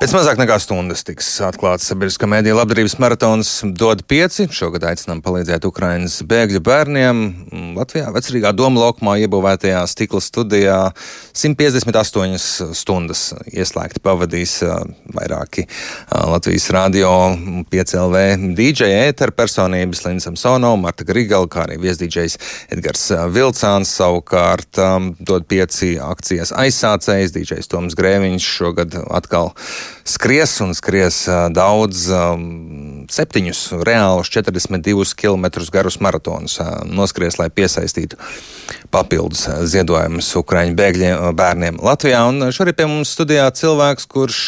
Pēc mazāk nekā stundas tiks atklāts sabiedriskā mēdīja labdarības maratons DOD 5. Šogad aicinām palīdzēt Ukraiņas bēgļu bērniem. Latvijā vecrīgā doma laukumā iebūvētajā stikla studijā 158 stundas ieslēgti pavadīs vairāki Latvijas radio 5LV DJ ēteru personības Linda Samsonova, Marta Grigala, kā arī viesdīdžejs Edgars Vilcāns. Savukārt DOD 5 akcijas aizsācējs DJs Toms Grēviņš šogad atkal skries un skries daudz, septiņus reālus 42 km garus maratonus noskries, lai piesaistītu papildus ziedojumus Ukraiņu bēgļiem, bērniem Latvijā. Un šorīt pie mums studijā cilvēks, kurš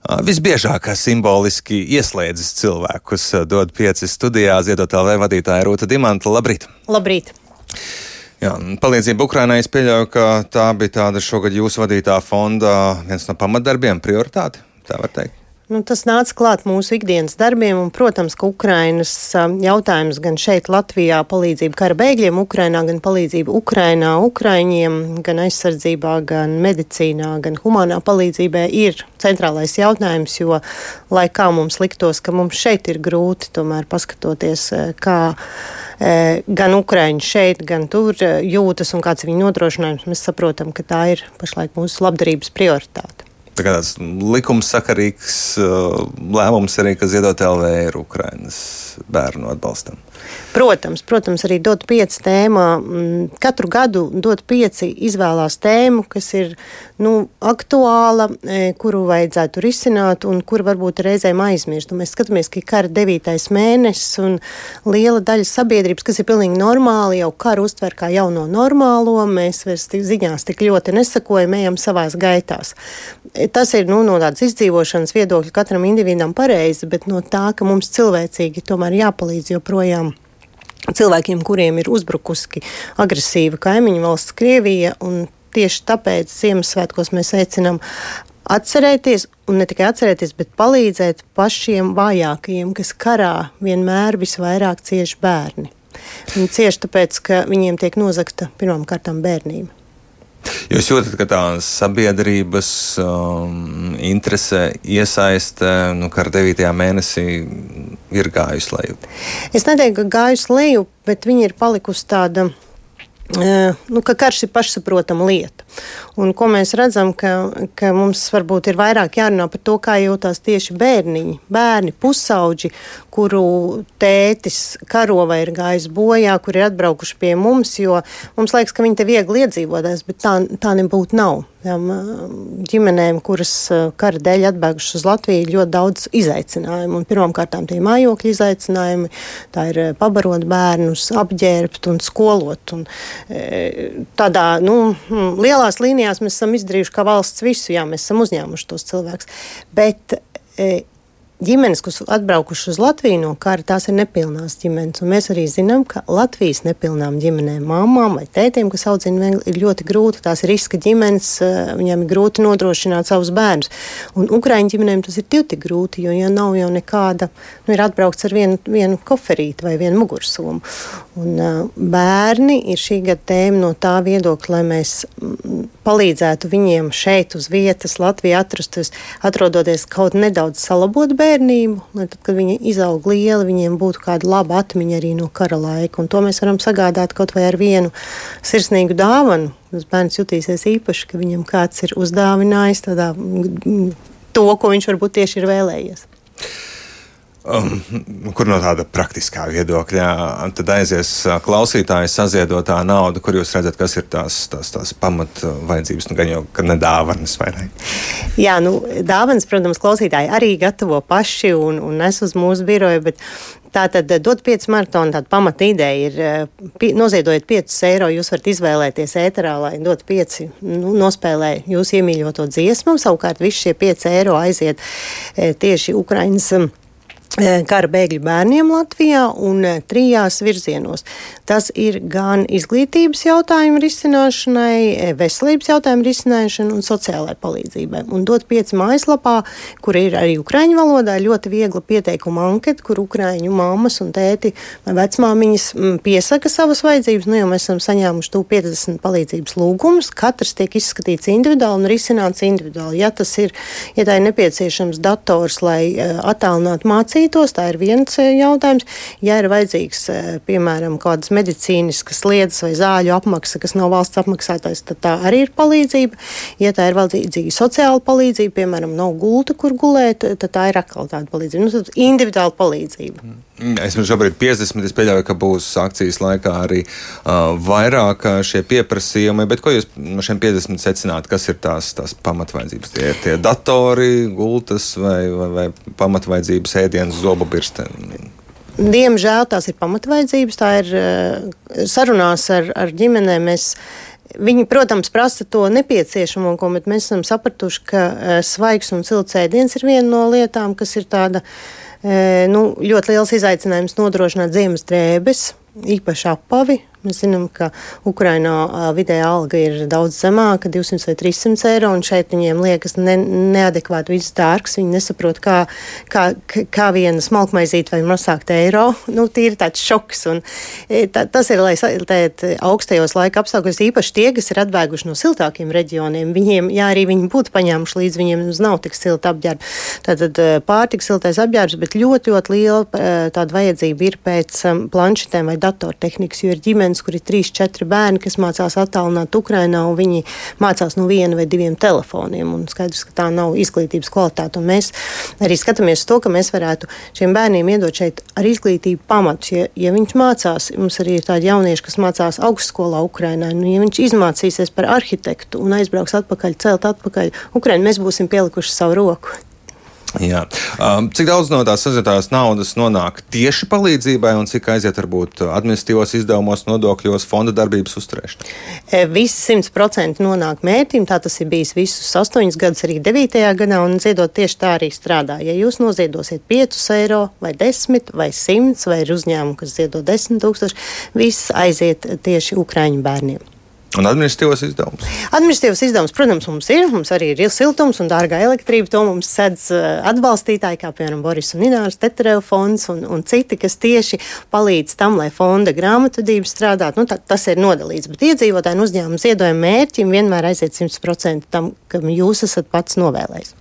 Visbiežāk simboliski ieslēdzis cilvēkus, dod pieci studijā, ziedot LV vadītāja Rūta Dimanta. Labrīt! Labrīt! Jā, palīdzība Ukrainai. Es pieļauju, ka tā bija tāda šogad jūsu vadītā fonda viens no pamatdarbiem, prioritāte. Tā var teikt. Nu, tas nāca klāt mūsu ikdienas darbiem, un, protams, ka Ukrainas jautājums gan šeit, Latvijā, palīdzība kara bēgļiem Ukrainā, gan palīdzība Ukrainā, Ukraiņiem, gan aizsardzībā, gan medicīnā, gan humanā palīdzībā ir centrālais jautājums, jo, lai kā mums liktos, ka mums šeit ir grūti, tomēr paskatoties, kā gan Ukraiņi šeit, gan tur jūtas un kāds ir viņu nodrošinājums, mēs saprotam, ka tā ir pašlaik mūsu labdarības prioritāte tā tāds likumsakarīgs uh, lēmums arī, ka ziedot LV ir Ukrainas bērnu atbalstam. Protams, protams, arī dot pieci tēmā. Mm, katru gadu dot pieci izvēlās tēmu, kas ir nu, aktuāla, e, kuru vajadzētu risināt un kur varbūt reizēm aizmirst. Un mēs skatāmies, ka kara devītais mēnesis un liela daļa sabiedrības, kas ir pilnīgi normāli, jau karu uztver kā jauno normālo, mēs vairs tik ziņās tik ļoti nesakojam, ejam savās gaitās. E, tas ir nu, no tādas izdzīvošanas viedokļa katram individam pareizi, bet no tā, ka mums cilvēcīgi tomēr jāpalīdz joprojām cilvēkiem, kuriem ir uzbrukusi agresīva kaimiņu valsts Krievija. Tieši tāpēc Ziemassvētkos mēs aicinām atcerēties, un ne tikai atcerēties, bet palīdzēt pašiem vājākajiem, kas karā vienmēr visvairāk cieši bērni. Viņi cieši tāpēc, ka viņiem tiek nozagta pirmām kārtām bērnība. Jūs jūtat, ka tā sabiedrības um, interese, iesaiste, nu, ar 9. mēnesī ir gājusi leju? Es neteiktu, ka gājusi leju, bet viņi ir palikusi tāda. Uh, nu, ka karš ir pašsaprotama lieta. Un ko mēs redzam, ka, ka mums varbūt ir vairāk jārunā par to, kā jūtas tieši bērniņi, bērni, pusauģi, kuru tētis karo vai ir gājis bojā, kuri ir atbraukuši pie mums, jo mums liekas, ka viņi te viegli iedzīvotās, bet tā, tā nebūtu nav. Tām ģimenēm, kuras kara dēļ atbēgušas uz Latviju, ir ļoti daudz izaicinājumu. Pirmkārt, tie mājokļu izaicinājumi, tā ir pabarot bērnus, apģērbt un skolot. Un, tādā nu, lielās līnijās mēs esam izdarījuši kā valsts visu, jā, mēs esam uzņēmuši tos cilvēkus. Bet ģimenes, kas atbraukušas uz Latviju no kara, tās ir nepilnās ģimenes. Un mēs arī zinām, ka Latvijas nepilnām ģimenēm, māmām vai tētiem, kas audzina ir ļoti grūti. Tās ir riska ģimenes, eh, viņiem ir grūti nodrošināt savus bērnus. Un Ukraiņu ģimenēm tas ir tik grūti, jo ja nav jau nekāda, nu, ir atbraukts ar vienu, vienu koferīti vai vienu mugursomu. Un, uh, bērni ir šī gada tēma no tā viedokļa, lai mēs mm, palīdzētu viņiem šeit uz vietas Latvijā atrasties, atrodoties kaut nedaudz salabot bērnu bērnību, lai tad, kad viņi izaug lieli, viņiem būtu kāda laba atmiņa arī no kara laika. Un to mēs varam sagādāt kaut vai ar vienu sirsnīgu dāvanu. Tas bērns jutīsies īpaši, ka viņam kāds ir uzdāvinājis tādā, to, ko viņš varbūt tieši ir vēlējies. Um, kur no tāda praktiskā viedokļa tad aizies uh, klausītāja saziedotā nauda, kur jūs redzat, kas ir tās, tās, tās pamat vajadzības, nu, gan jau ne dāvanas vai ne? Jā, nu, dāvanas, protams, klausītāji arī gatavo paši un, un nes uz mūsu biroju, bet Tā tad dot 5 maratonu, tāda pamata ideja ir, uh, pie, noziedojiet 5 eiro, jūs varat izvēlēties ēterā, lai dot 5, nu, nospēlē jūs iemīļoto dziesmu, savukārt visi šie 5 eiro aiziet tieši Ukrainas Eh, kara bēgļu bērniem Latvijā un eh, trijās virzienos. Tas ir gan izglītības jautājumu risināšanai, eh, veselības jautājumu risināšanai un sociālai palīdzībai. Un dot pieci mājaslapā, kur ir arī ukraiņu valodā ļoti viegla pieteikuma anketa, kur ukraiņu mammas un tēti vai vecmāmiņas mm, piesaka savas vajadzības. Nu, jau mēs esam saņēmuši 50 palīdzības lūgumus. Katrs tiek izskatīts individuāli un risināts individuāli. Ja tas ir, ja tā ir nepieciešams dators, lai attālinātu mācību, mācītos. Tā ir viens eh, jautājums. Ja ir vajadzīgs, eh, piemēram, kādas medicīniskas lietas vai zāļu apmaksa, kas nav valsts apmaksātais, tad tā arī ir palīdzība. Ja tā ir vajadzīga sociāla palīdzība, piemēram, nav gulta, kur gulēt, tad tā ir atkal tāda palīdzība. Nu, individuāla palīdzība. Mm. Es domāju, šobrīd 50. Es pieļauju, ka būs akcijas laikā arī uh, vairāk šie pieprasījumi. Bet ko jūs no šiem 50 secināt? Kas ir tās, tās pamatvaidzības? Tie ir tie datori, gultas vai, vai, vai pamatvaidzības ēdienas, zobu birsteni? Diemžēl tās ir pamatvaidzības. Tā ir uh, sarunās ar, ar ģimenēm. Mēs, Viņi, protams, prasa to nepieciešamo, ko mēs esam sapratuši, ka uh, svaigs un silts ēdiens ir viena no lietām, kas ir tāda uh, nu, ļoti liels izaicinājums nodrošināt ziemas drēbes, īpaši apavi, Mēs zinām, ka Ukrainā vidējā alga ir daudz zemāka, 200 vai 300 eiro, un šeit viņiem liekas ne, neadekvāti viss dārgs. Viņi nesaprot, kā, kā, kā viena smalkmaizīte vai mazākt eiro. Nu, tīri tāds šoks. Un, tā, tas ir, lai tēt, augstajos laika apstākļos, īpaši tie, kas ir atbēguši no siltākiem reģioniem, viņiem, jā, arī viņi būtu paņēmuši līdzi, viņiem nav tik silta apģērba. Tātad pārtiks siltais apģērbs, bet ļoti, ļoti liela tāda vajadzība ir pēc planšetēm vai datortehnikas, jo ir ģimene ģimenes, kur ir trīs, četri bērni, kas mācās attālināt Ukrainā, un viņi mācās no viena vai diviem telefoniem. Un skaidrs, ka tā nav izglītības kvalitāte. Un mēs arī skatāmies to, ka mēs varētu šiem bērniem iedot šeit ar izglītību pamatus. Ja, ja viņš mācās, mums arī ir tādi jaunieši, kas mācās augstskolā Ukrainā, nu, ja viņš izmācīsies par arhitektu un aizbrauks atpakaļ, celt atpakaļ Ukraiņu, mēs būsim pielikuši savu roku. Jā. Um, cik daudz no tās sazinātās naudas nonāk tieši palīdzībai, un cik aiziet varbūt administratīvos izdevumos, nodokļos, fonda darbības uzturēšanai? E, Visi 100% nonāk mērķim. Tā tas ir bijis visus 8 gadus, arī 9. gadā, un ziedot tieši tā arī strādā. Ja jūs noziedosiet 5 eiro, vai 10, vai 100, vai ir uzņēmumi, kas ziedo 10 tūkstoši, viss aiziet tieši Ukraiņu bērniem. Un administratīvos izdevumus? Administratīvos izdevumus, protams, mums ir. Mums arī ir siltums un dārga elektrība. To mums sedz eh, atbalstītāji, kā piemēram Boris un Inārs, Tetereva fonds un, un citi, kas tieši palīdz tam, lai fonda grāmatvedība strādātu. Nu, tā, tas ir nodalīts. Bet iedzīvotāju un uzņēmumu ziedojumu mērķim vienmēr aiziet 100% tam, kam jūs esat pats novēlējis.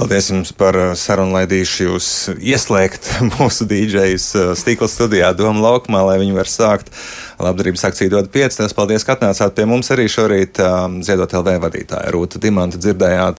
Paldies jums par uh, sarunu, laidīšu. Jūs ieslēgt mūsu dīdžejas uh, stīkla studijā Doma laukumā, lai viņi var sākt. Labdarības akciju dod 5. Paldies, ka atnācāt pie mums arī šorīt um, Ziedot LV vadītāja Rūta Dimanta. Dzirdējāt